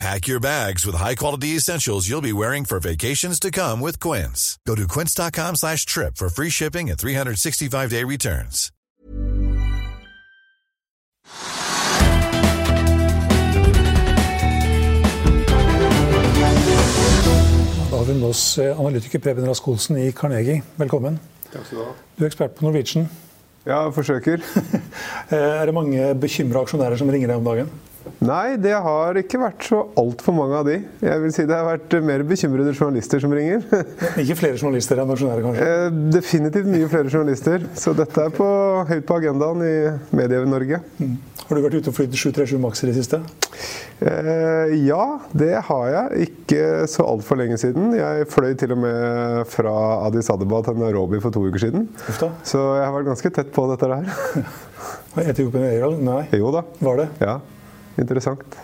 Pack your bags with high-quality essentials you'll be wearing for vacations to come with Quince. Go to quince.com slash trip for free shipping and 365-day returns. Da har vi med oss eh, analytiker Preben Rask Olsen i Carnegie. Velkommen. Takk skal du ha. Du er ekspert på Norwegian. Ja, forsøker. Eh, Er det mange bekymra aksjonærer som ringer deg om dagen? Nei, det har ikke vært så altfor mange av de. Jeg vil si Det har vært mer bekymrede journalister som ringer. Ikke flere journalister enn aksjonærer, kanskje? Eh, Definitivt mye flere journalister. Så dette er på, høyt på agendaen i Medie-Norge. Har du vært ute og flydd 737 Max i det siste? Eh, ja, det har jeg. Ikke så altfor lenge siden. Jeg fløy til og med fra Addis Adeba til Nairobi for to uker siden. Ufta. Så jeg har vært ganske tett på dette her. Etiopien Air? Nei. Jo da. Var det? Ja, interessant.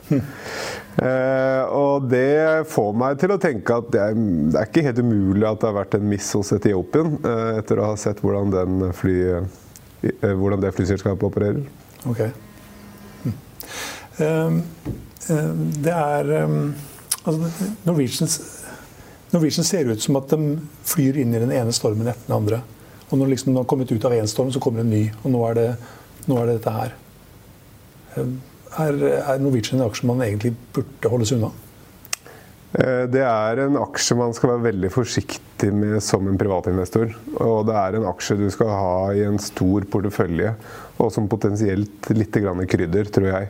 Eh, og det får meg til å tenke at det er, det er ikke helt umulig at det har vært en miss hos Etiopien, eh, etter å ha sett hvordan, fly, eh, hvordan det flyselskapet opererer. Ok. Um, det er um, altså, Norwegian ser ut som at de flyr inn i den ene stormen etter den andre. Og når liksom de har kommet ut av én storm, så kommer en ny. Og nå er det, nå er det dette her. Um, er, er Norwegian en aksje man egentlig burde holde seg unna? Eh, Det er en aksje man skal være veldig forsiktig med som en privatinvestor. Og det er en aksje du skal ha i en stor portefølje, og som potensielt litt krydder, tror jeg.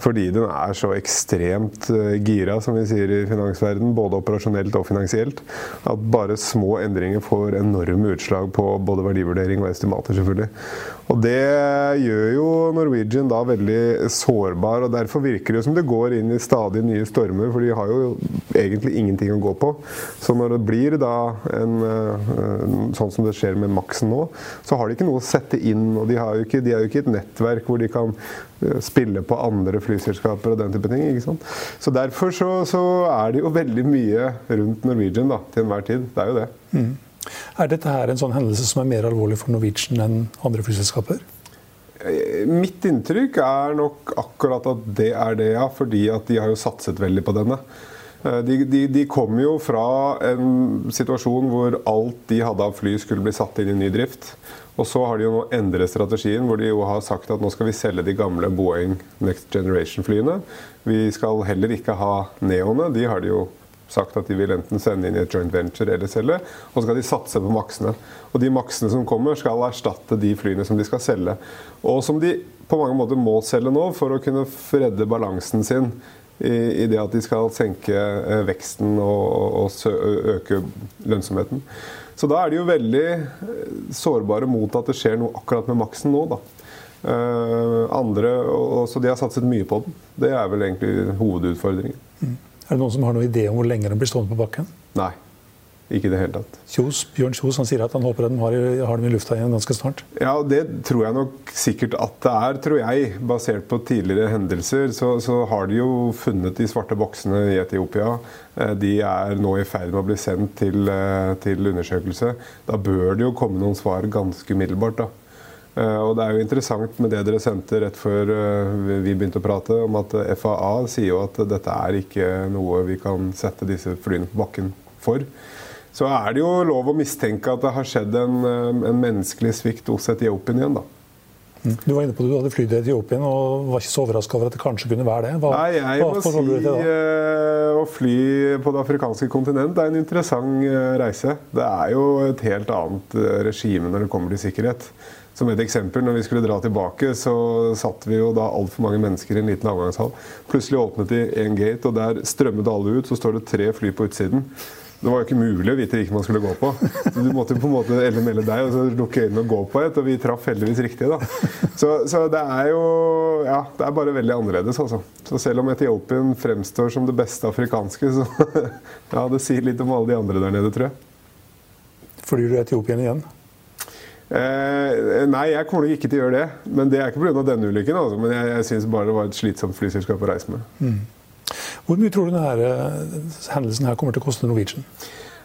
Fordi den er så ekstremt eh, gira, som vi sier i finansverden, både operasjonelt og finansielt, at bare små endringer får enorme utslag på både verdivurdering og estimater, selvfølgelig. Og det gjør jo Norwegian da veldig sårbar, og derfor virker det som det går inn i stadig nye stormer, for de har jo egentlig ingenting å gå på. Så når det blir da en eh, sånn som det skjer med Maxen nå, så har de ikke noe å sette inn, og de, har jo ikke, de er jo ikke et nettverk hvor de kan eh, spille på andre flyselskaper og den type ting. ikke sant? Så derfor så, så er det jo veldig mye rundt Norwegian da, til enhver tid. Det er jo det. Er dette her en sånn hendelse som er mer alvorlig for Norwegian enn andre flyselskaper? Eh, Mitt inntrykk er nok akkurat at det er det, ja. Fordi at de har jo satset veldig på denne. Eh, De, de, de kom jo fra en situasjon hvor alt de hadde av fly skulle bli satt inn i ny drift. Og så har de jo nå endret strategien, hvor de jo har sagt at nå skal vi selge de gamle Boeing Next Generation-flyene. Vi skal heller ikke ha Neoene. De har de jo sagt at de vil enten sende inn i et joint venture eller selge. Og så skal de satse på maksene. Og de maksene som kommer, skal erstatte de flyene som de skal selge. Og som de på mange måter må selge nå for å kunne redde balansen sin i, det at de skal senke eh, veksten og, øke lønnsomheten. Så da er de jo veldig eh, sårbare mot at det skjer noe akkurat med maksen nå, da. Eh, andre, og, så de har satset mye på den. Det er vel egentlig hovedutfordringen. Er det noen som har noen idé om hvor lenge den blir stående på bakken? Nei, ikke i det hele tatt. Kjos, Bjørn Kjos han sier at han håper at de har, har dem i lufta igjen ganske snart. Ja, Det tror jeg nok sikkert at det er, tror jeg. Basert på tidligere hendelser, så, så har de jo funnet de svarte boksene i Etiopia. Eh, De er nå i ferd med å bli sendt til, eh, til undersøkelse. Da bør det jo komme noen svar ganske umiddelbart. da. Eh, Og det er jo interessant med det dere sendte rett før vi- begynte å prate, om at FAA sier jo at dette er ikke noe vi kan sette disse flyene på bakken for. Så er det jo lov å mistenke at det har skjedd en, eh, en menneskelig svikt hos Etiopien igjen, da. Du var inne på at du hadde flydd til Etiopien og var ikke så overraska over at det kanskje kunne være det. Hva, Nei, jeg hva må si det, eh, å fly på det afrikanske kontinent er en interessant eh, reise. Det er jo et helt annet regime når det kommer til sikkerhet. Som et eksempel, når vi skulle dra tilbake, så satt vi jo da altfor mange mennesker i en liten avgangshall. Plutselig åpnet de én gate, og der strømmet alle ut. Så står det tre fly på utsiden. Det var jo ikke mulig å vite hvilken man skulle gå på. Så Du måtte på en måte elle melde deg og så lukke øynene og gå på et, og vi traff heldigvis riktig. da. Så, så det er jo Ja, det er bare veldig annerledes, altså. Så selv om Etiopien fremstår som det beste afrikanske, så ja, det sier litt om alle de andre der nede, tror jeg. Flyr du Etiopien igjen? Eh, nei, jeg kommer nok ikke til å gjøre det. Men det er ikke pga. denne ulykken. Altså. Men jeg, jeg syns bare det var et slitsomt flyselskap å reise med. Mm. Hvor mye tror du denne eh, hendelsen her kommer til å koste Norwegian?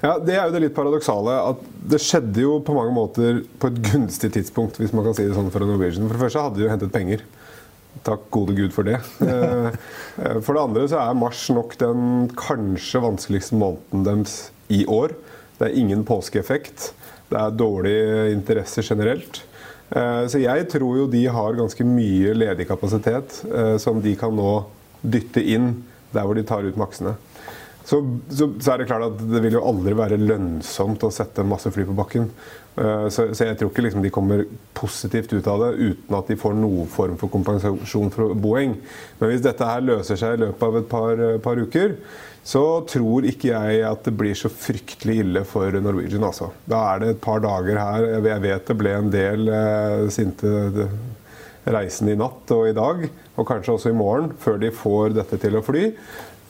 Ja, Det er jo det litt paradoksale. at Det skjedde jo på mange måter på et gunstig tidspunkt. hvis man kan si det sånn For Norwegian. For det første hadde de jo hentet penger. Takk gode gud for det. Eh, for det andre så er mars nok den kanskje vanskeligste måneden deres i år. Det er ingen påskeeffekt. Det er dårlig interesse generelt. Eh, så jeg tror jo de har ganske mye ledig kapasitet som de kan nå dytte inn der hvor de tar ut maksene. Så, så, så, er det klart at det vil jo aldri være lønnsomt å sette masse fly på bakken. Eh, så, så jeg tror ikke liksom de kommer positivt ut av det uten at de får noen form for kompensasjon fra Boeing. Men hvis dette her løser seg i løpet av et par, par uker, så tror ikke jeg at det blir så fryktelig ille for Norwegian. Altså. Da er det et par dager her. Jeg vet det ble en del eh, sinte reisende i natt og i dag, og kanskje også i morgen, før de får dette til å fly.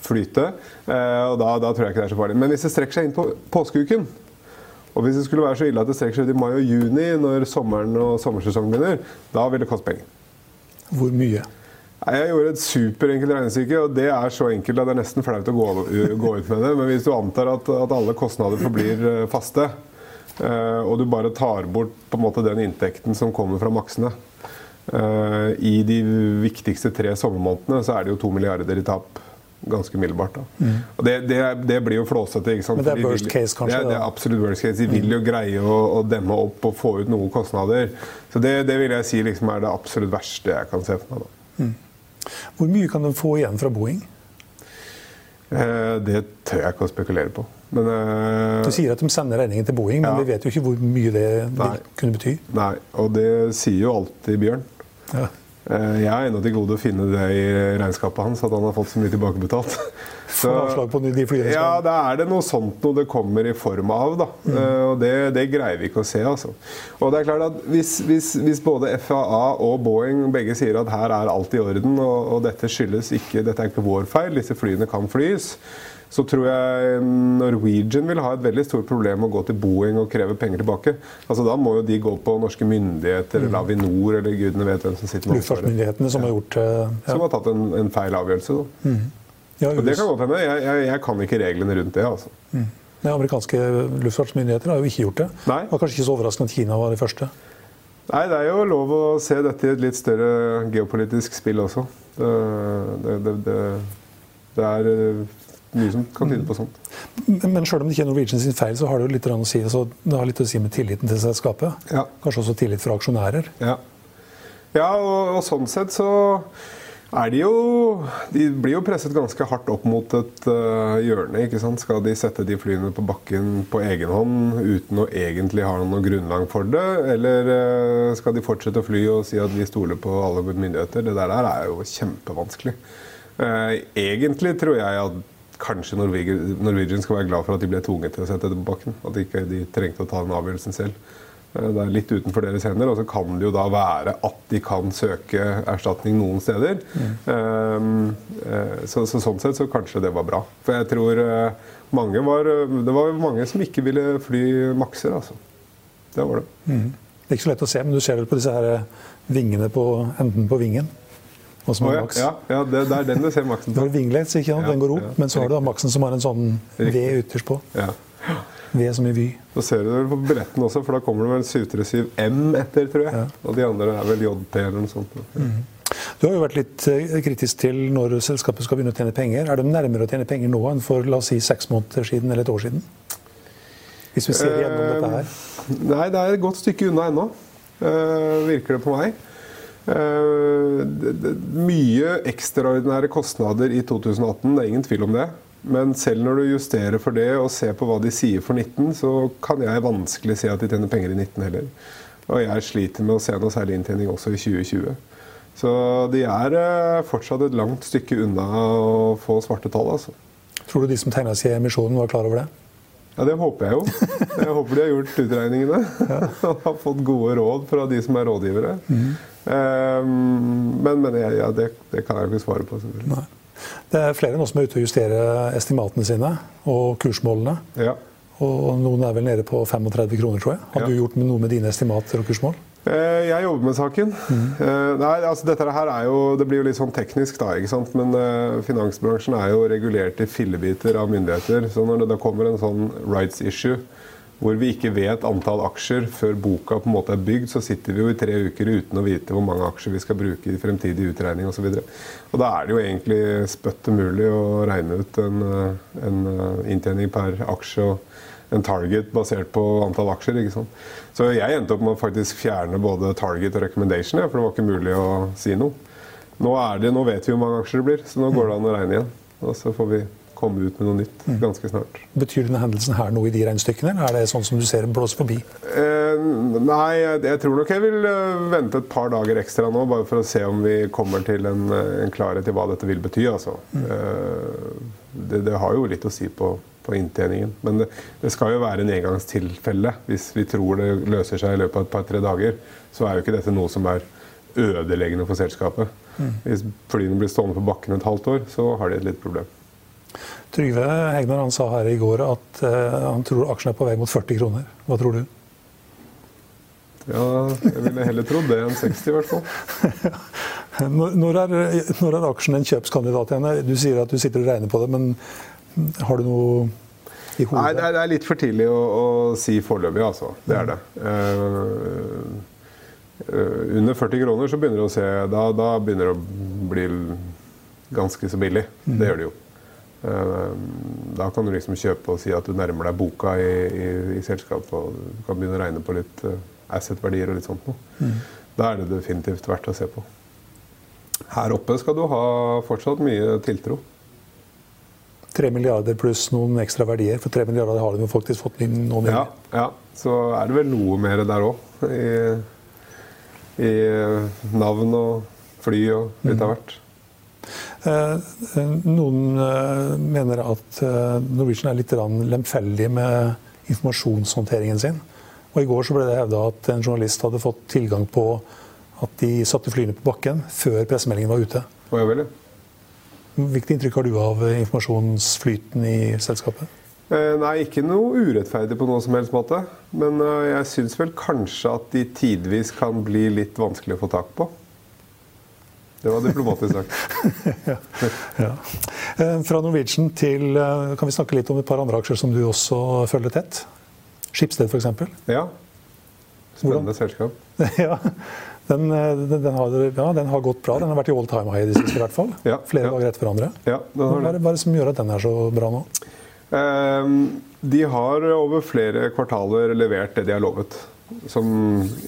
Flyte. Eh, og da, da, tror jeg ikke det er så farlig. Men hvis det strekker seg inn på påskeuken, og hvis det skulle være så ille at det strekker seg ut i mai og juni, når sommeren og sommersesongen begynner, da vil det koste penger. Hvor mye? Jeg gjorde et superenkelt regnestykke, og det er så enkelt at det er nesten flaut å gå, gå, ut med det. Men hvis du antar at, at alle kostnader forblir eh, faste, uh, og du bare tar bort måte den inntekten som kommer fra maksene I de viktigste tre sommermånedene så er det jo to milliarder i tap ganske umiddelbart. Mm. Og det, det, det, blir jo flåsete. Men det er worst case, kanskje? Det er, det er absolutt worst case. De vil jo mm. greie å, å, demme opp og få ut noen kostnader. Så det, det vil jeg si liksom er det absolutt verste jeg kan se for meg. da. Mm. Hvor mye kan de få igjen fra Boeing? Eh, det tør jeg ikke å spekulere på. Men, eh, du sier at de sender regningen til Boeing, men vi vet jo ikke hvor mye det vil kunne bety. Nei, og det sier jo alltid Bjørn. Ja. Eh, jeg har ennå til gode å finne det i regnskapet hans, at han har fått så mye tilbakebetalt. Så, ja, da er det noe sånt noe det kommer i form av. da. Mm. Uh, og det, det, greier vi ikke å se. altså. Og det er klart at hvis, hvis, hvis, både FAA og Boeing begge sier at her er alt i orden, og, og dette skyldes ikke, dette er ikke vår feil, disse flyene kan flys, så tror jeg Norwegian vil ha et veldig stort problem med å gå til Boeing og kreve penger tilbake. Altså Da må jo de gå på norske myndigheter eller mm. Avinor eller gudene vet hvem som sitter med Luftfartsmyndighetene som har gjort uh, ja. Som har tatt en, en feil avgjørelse. da. Mm. Ja, og det kan godt hende. Jeg, jeg, jeg, kan ikke reglene rundt det. altså. Mm. Nei, amerikanske luftfartsmyndigheter har jo ikke gjort det. Nei. Det var kanskje ikke så overraskende at Kina var de første. Nei, det er jo lov å se dette i et litt større geopolitisk spill også. Det, det, det, det er mye som kan tyde på sånt. Men selv om det ikke er Norwegian sin feil, så har det jo litt å si, altså, det har litt å si med tilliten til selskapet? Ja. Kanskje også tillit fra aksjonærer? Ja, ja og, og, sånn sett så er de jo De blir jo presset ganske hardt opp mot et uh, hjørne. ikke sant? Skal de sette de flyene på bakken på egen hånd uten å egentlig ha noe grunnlag for det? Eller uh, skal de fortsette å fly og si at vi stoler på alle myndigheter? Det der er jo kjempevanskelig. Uh, egentlig tror jeg at kanskje Norwegian skal være glad for at de ble tvunget til å sette det på bakken. At de ikke de trengte å ta den avgjørelsen selv. Eh, det er litt utenfor deres hender. Og så kan det jo da være at de kan søke erstatning noen steder. Mm. Um, så, så, sånn sett så kanskje det var bra. For jeg tror mange var Det var mange som ikke ville fly makser, altså. Det var det. Mm. Det er ikke så lett å se, men du ser vel på disse her vingene på enden på vingen? Og som har ja, ja, ja det, er den du ser maksen på. Det er ikke sant? Den går opp, men så har du da maksen som har en sånn V ytterst på. Ja. V som i Vy. Så ser du det på billetten også, for da kommer det vel 737 M etter, tror jeg. Og de andre er vel JT eller noe sånt. Mm. Du har jo vært litt eh, kritisk til når selskapet skal begynne å tjene penger. Er de nærmere å tjene penger nå enn for la oss si, seks måneder siden eller et år siden? Hvis vi ser gjennom dette her. Eh, nei, det er et godt stykke unna ennå, uh, virker det på meg. Uh, mye ekstraordinære kostnader i 2018, det er ingen tvil om det. Men selv når du justerer for det og ser på hva de sier for 19, så kan jeg vanskelig se at de tjener penger i 19 heller. Og jeg sliter med å se noe særlig inntjening også i 2020. Så de er uh, fortsatt et langt stykke unna å få svarte tall. Altså. Tror du de som tegna seg i emisjonen, var klar over det? Ja, Det håper jeg jo. Jeg håper de har gjort utregningene og har fått gode råd fra de som er rådgivere. Mm. Men, men, jeg, ja, det, det, kan jeg jo ikke svare på. Nei. Det er flere nå som er ute og justerer estimatene sine og kursmålene. Ja. Og noen er vel nede på 35 kroner, tror jeg. Har Ja. du gjort noe med dine estimater og kursmål? Eh, Jeg jobber med saken. Mm. Nei, altså dette her er jo, Det blir jo litt sånn teknisk, da. ikke sant? Men eh, finansbransjen er jo regulert i fillebiter av myndigheter. Så når det da kommer en sånn rights issue hvor vi ikke vet antall aksjer før boka på en måte er bygd, så sitter vi jo i tre uker uten å vite hvor mange aksjer vi skal bruke i fremtidig utregning osv. Da er det jo egentlig spøtt umulig å regne ut en, en inntjening per aksje. og en target basert på antall aksjer. ikke sant? Så jeg endte opp med å faktisk fjerne både target og recommendation, ja, for det var ikke mulig å si noe. Nå, er det, nå vet vi hvor mange aksjer det blir, så nå går det an å regne igjen. Og så får vi komme ut med noe nytt ganske snart. Betyr denne hendelsen her noe i de regnestykkene, eller er det sånn som du ser blåse forbi? Eh, nei, jeg, tror nok jeg vil eh, vente et par dager ekstra nå, bare for å se om vi kommer til en, en klarhet i hva dette vil bety. Altså. Eh, det, det har jo litt å si på, på inntjeningen. Men det, det skal jo være en engangstilfelle. Hvis vi tror det løser seg i løpet av et par-tre dager, så er jo ikke dette noe som er ødeleggende for selskapet. Hvis flyene blir stående på bakken et halvt år, så har de et lite problem. Trygve Hegnar han sa her i går at eh, han tror aksjen er på vei mot 40 kroner. Hva tror du? Ja, jeg ville heller trodd det enn 60 i hvert fall. Når er, når er aksjen en kjøpskandidat igjen? Du sier at du sitter og regner på det, men har du noe i hodet? Nei, det er, det er litt for tidlig å, å si foreløpig, altså. Det er det. Uh, uh, under 40 kroner så begynner det å se Da, da begynner det å bli ganske så billig. Det gjør det jo. Eh, da kan du liksom kjøpe og si at du nærmer deg boka i, i, i selskapet. Og du kan begynne å regne på litt asset-verdier og litt sånt noe. Da er det definitivt verdt å se på. Her oppe skal du ha fortsatt mye tiltro. 3 milliarder pluss noen ekstra verdier. For 3 milliarder har de jo faktisk fått inn nå nylig. Ja, ja, så er det vel noe mer der òg. I, I navn og fly og litt av hvert. Eh, eh, Noen eh, mener at Norwegian er litt lemfeldig med informasjonshåndteringen sin. Og I går så ble det hevda at en journalist hadde fått tilgang på at de satte flyene på bakken før pressemeldingen var ute. Og jeg vil, ja. Hvilket inntrykk har du av informasjonsflyten i selskapet? Eh, Nei, ikke noe urettferdig på noen som helst måte. Men eh, jeg syns vel kanskje at de tidvis kan bli litt vanskelig å få tak på. Det var diplomatisk sagt. Ja. ja. Fra Norwegian til eh, Kan vi snakke litt om et par andre aksjer som du også følger tett? Skipsted f.eks. Ja. Spennende selskap. ja. Den, eh, den, den, har, ja, den har gått bra. Den har vært i all time high i det siste. i hvert fall. Ja, Flere ja. dager etter hverandre. Ja, Hva er det. som gjør at den er så bra nå? Ehm, De har over flere kvartaler levert det de har lovet. Som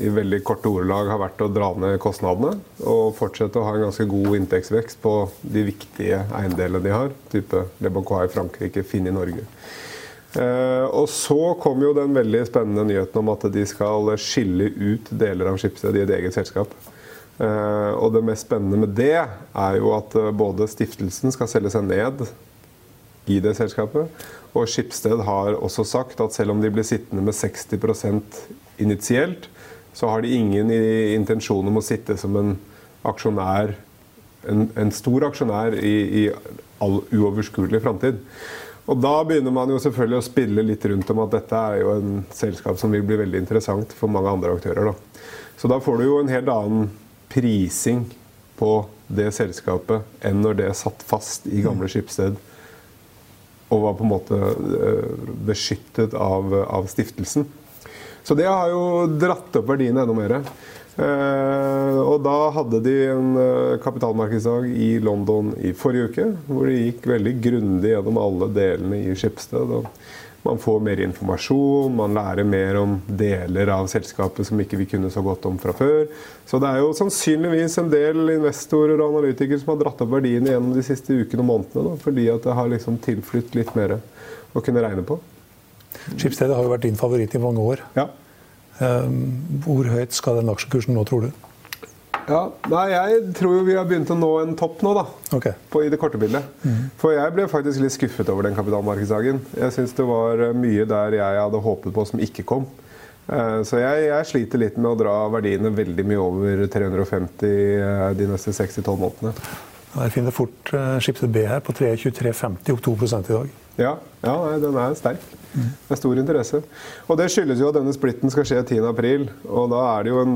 i veldig korte ordelag har vært å dra ned kostnadene og fortsette å ha en ganske god inntektsvekst på de viktige eiendelene de har. Type Le Bancois i Frankrike, Finn i Norge. Eh, og så kom jo den veldig spennende nyheten om at de skal skille ut deler av Schibsted i et eget selskap. Eh, og det mest spennende med det er jo at eh, både stiftelsen skal selge seg ned i det selskapet. Og Schibsted har også sagt at selv om de blir sittende med 60% initielt, så har de ingen intensjon om å sitte som en aksjonær, en, en stor aksjonær i, i all uoverskuelig framtid. Og da begynner man jo selvfølgelig å spille litt rundt om at dette er jo en selskap som vil bli veldig interessant for mange andre aktører. Da. Så da får du jo en helt annen prising på det selskapet enn når det er satt fast i gamle Skipsted og var på en måte eh, beskyttet av, av stiftelsen. Så det har jo dratt opp verdiene enda mer. Eh, og da hadde de en eh, kapitalmarkedsdag i London i forrige uke, hvor de gikk veldig grundig gjennom alle delene i Skipsted. og Man får mer informasjon, man lærer mer om deler av selskapet som ikke vi kunne så godt om fra før. Så det er jo sannsynligvis en del investorer og analytikere som har dratt opp verdiene gjennom de siste ukene og månedene, da, fordi at det har liksom tilflytt litt mer å kunne regne på. Skipsstedet har jo vært din favoritt i mange år. Ja. Eh, Hvor høyt skal den aksjekursen nå, tror du? Ja, nei, Jeg tror jo vi har begynt å nå en topp nå, da. Okay. På, I det korte bildet. For jeg ble faktisk litt skuffet over den kapitalmarkedsdagen. Jeg syns det var eh, mye der jeg hadde håpet på som ikke kom. Eh, Så jeg, jeg sliter litt med å dra verdiene veldig mye over 350 eh, de neste 6-12 månedene. Jeg finner fort skipset B her på 3,2350, opp 2 i dag. Ja, ja den er sterk. Det er stor interesse. Og Det skyldes jo at denne splitten skal skje 10.4. Og da er det jo en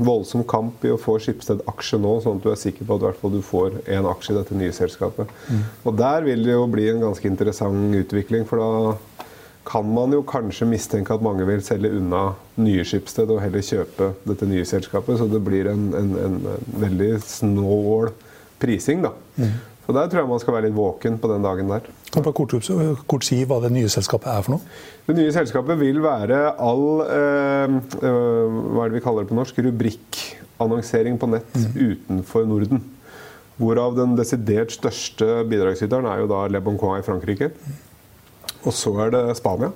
voldsom kamp i å få Skipsted aksje nå, sånn at du er sikker på at du får én aksje i dette nye selskapet. Mm. Og Der vil det jo bli en ganske interessant utvikling. For da kan man jo kanskje mistenke at mange vil selge unna nye Skipsted og heller kjøpe dette nye selskapet. Så det blir en, en, en veldig snål prising, da. Mm. Så Der tror jeg man skal være litt våken på den dagen der. Kan du kort, kort, si hva det nye selskapet er for noe? Det nye selskapet vil være all øh, øh, hva er det vi kaller det på norsk, rubrikkannonsering på nett mm. utenfor Norden. Hvorav den desidert største bidragsyteren er jo da Le Bon Coin i Frankrike. Og så er det Spania.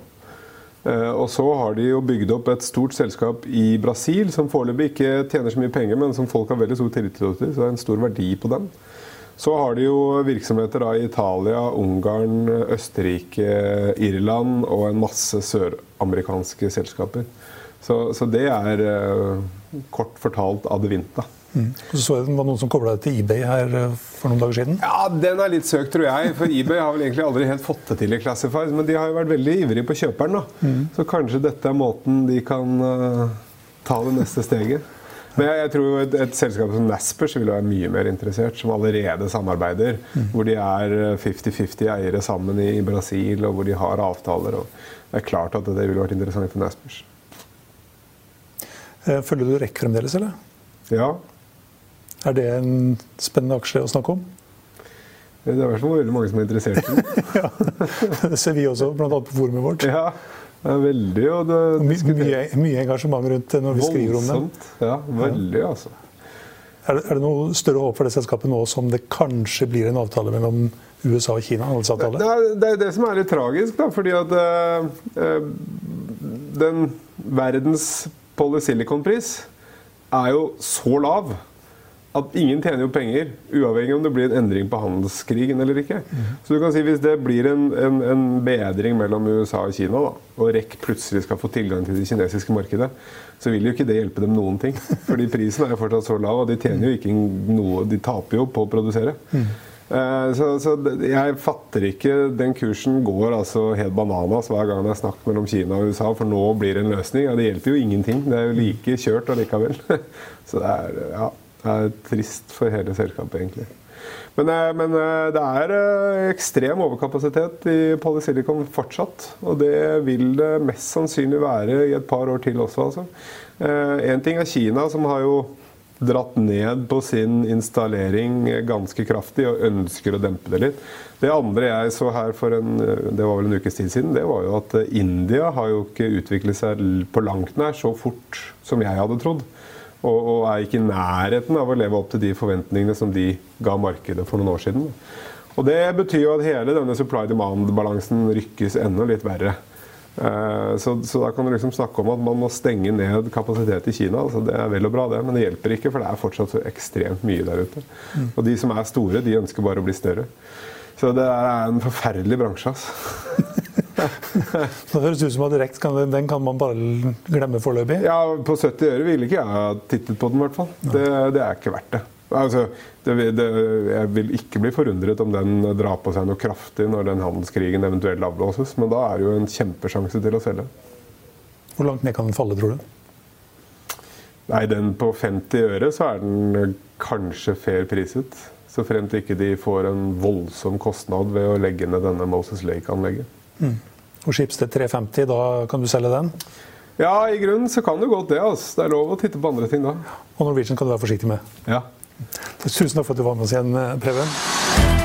Uh, og så har de jo bygd opp et stort selskap i Brasil som foreløpig ikke tjener så mye penger, men som folk har veldig stor tillit til. Så det er en stor verdi på den. Så har de jo virksomheter da i Italia, Ungarn, Østerrike, Irland og en masse søramerikanske selskaper. Så, så, det er uh, kort fortalt Adevinta. Mm. Så så jeg det var noen som kobla det til eBay her eh, for noen dager siden? Ja, Den er litt søkt, tror jeg. For eBay har vel egentlig aldri helt fått det til i Classified. Men de har jo vært veldig ivrige på kjøperen. da. Mm. Så kanskje dette er måten de kan uh, ta det neste steget. Men jeg, jeg tror et, et, selskap som Naspers vil være mye mer interessert, som allerede samarbeider. Mm. Hvor de er 50-50 eiere sammen i Brasil, og hvor de har avtaler. Det er klart at det ville vært interessant for Naspers. Eh, følger du REC fremdeles, eller? Ja. Er det en spennende aksje å snakke om? Det er i hvert fall veldig mange som er interessert i den. ja, Det ser vi også, bl.a. på forumet vårt. Ja, det er veldig. Og det, My, mye, mye, engasjement rundt det når vi skriver om det. Ja, veldig, altså. Er det, er det, noe større håp for det selskapet nå som det kanskje blir en avtale mellom USA og Kina? Det er, det er det som er litt tragisk, da, fordi at øh, den verdens polysilicon-pris er jo så lav at ingen tjener jo penger, uavhengig om det blir en endring på handelskrigen eller ikke. Så du kan si Hvis det blir en, en, en bedring mellom USA og Kina, da, og REC plutselig skal få tilgang til det kinesiske markedet, så vil jo ikke det hjelpe dem noen ting. Fordi prisen er jo fortsatt så lav, og de tjener jo ikke noe De taper jo på å produsere. Mm. Så, så, jeg fatter ikke Den kursen går altså helt bananas hver gang det er snakk mellom Kina og USA, for nå blir det en løsning. Ja, det hjelper jo ingenting. Det er jo like kjørt allikevel. Så det er Ja. Det er trist for hele selskapet, egentlig. Men, eh, men, eh, det er eh, ekstrem overkapasitet i Polysilicon fortsatt. Og det vil det mest sannsynlig være i et par år til også. Altså. En ting er Kina, som har jo dratt ned på sin installering ganske kraftig og ønsker å dempe det litt. Det andre jeg så her for en, det var vel en ukes tid siden, det var jo at India har jo ikke utviklet seg på langt nær så fort som jeg hadde trodd. Og, og, er ikke i nærheten av å leve opp til de forventningene som de ga markedet for noen år siden. Og Det betyr jo at hele denne supply demand-balansen rykkes enda litt verre. Eh, så, så, da kan du liksom snakke om at man må stenge ned kapasitet i Kina. Altså det er vel og bra, det, men det hjelper ikke, for det er fortsatt så ekstremt mye der ute. Mm. Og de som er store, de ønsker bare å bli større. Så det er en forferdelig bransje. Altså. det høres ut som at Rex kan, den kan man bare glemme foreløpig? Ja, på 70 øre ville ikke jeg ha tittet på den, i hvert fall. Det, det, er ikke verdt det. Altså, det, det. Jeg vil ikke bli forundret om den drar på seg noe kraftig når den handelskrigen eventuelt avblåses, men da er det jo en kjempesjanse til å selge. Hvor langt ned kan den falle, tror du? Nei, den på 50 øre så er den kanskje fair priset. Så frem til ikke de får en voldsom kostnad ved å legge ned denne Moses Lake-anlegget. Mm. Og Schibsted 350, da kan du selge den? Ja, i grunnen så kan du godt det. Altså. Det er lov å titte på andre ting da. Og Norwegian kan du være forsiktig med. Ja. Tusen takk for at du var med oss igjen, eh, Preben.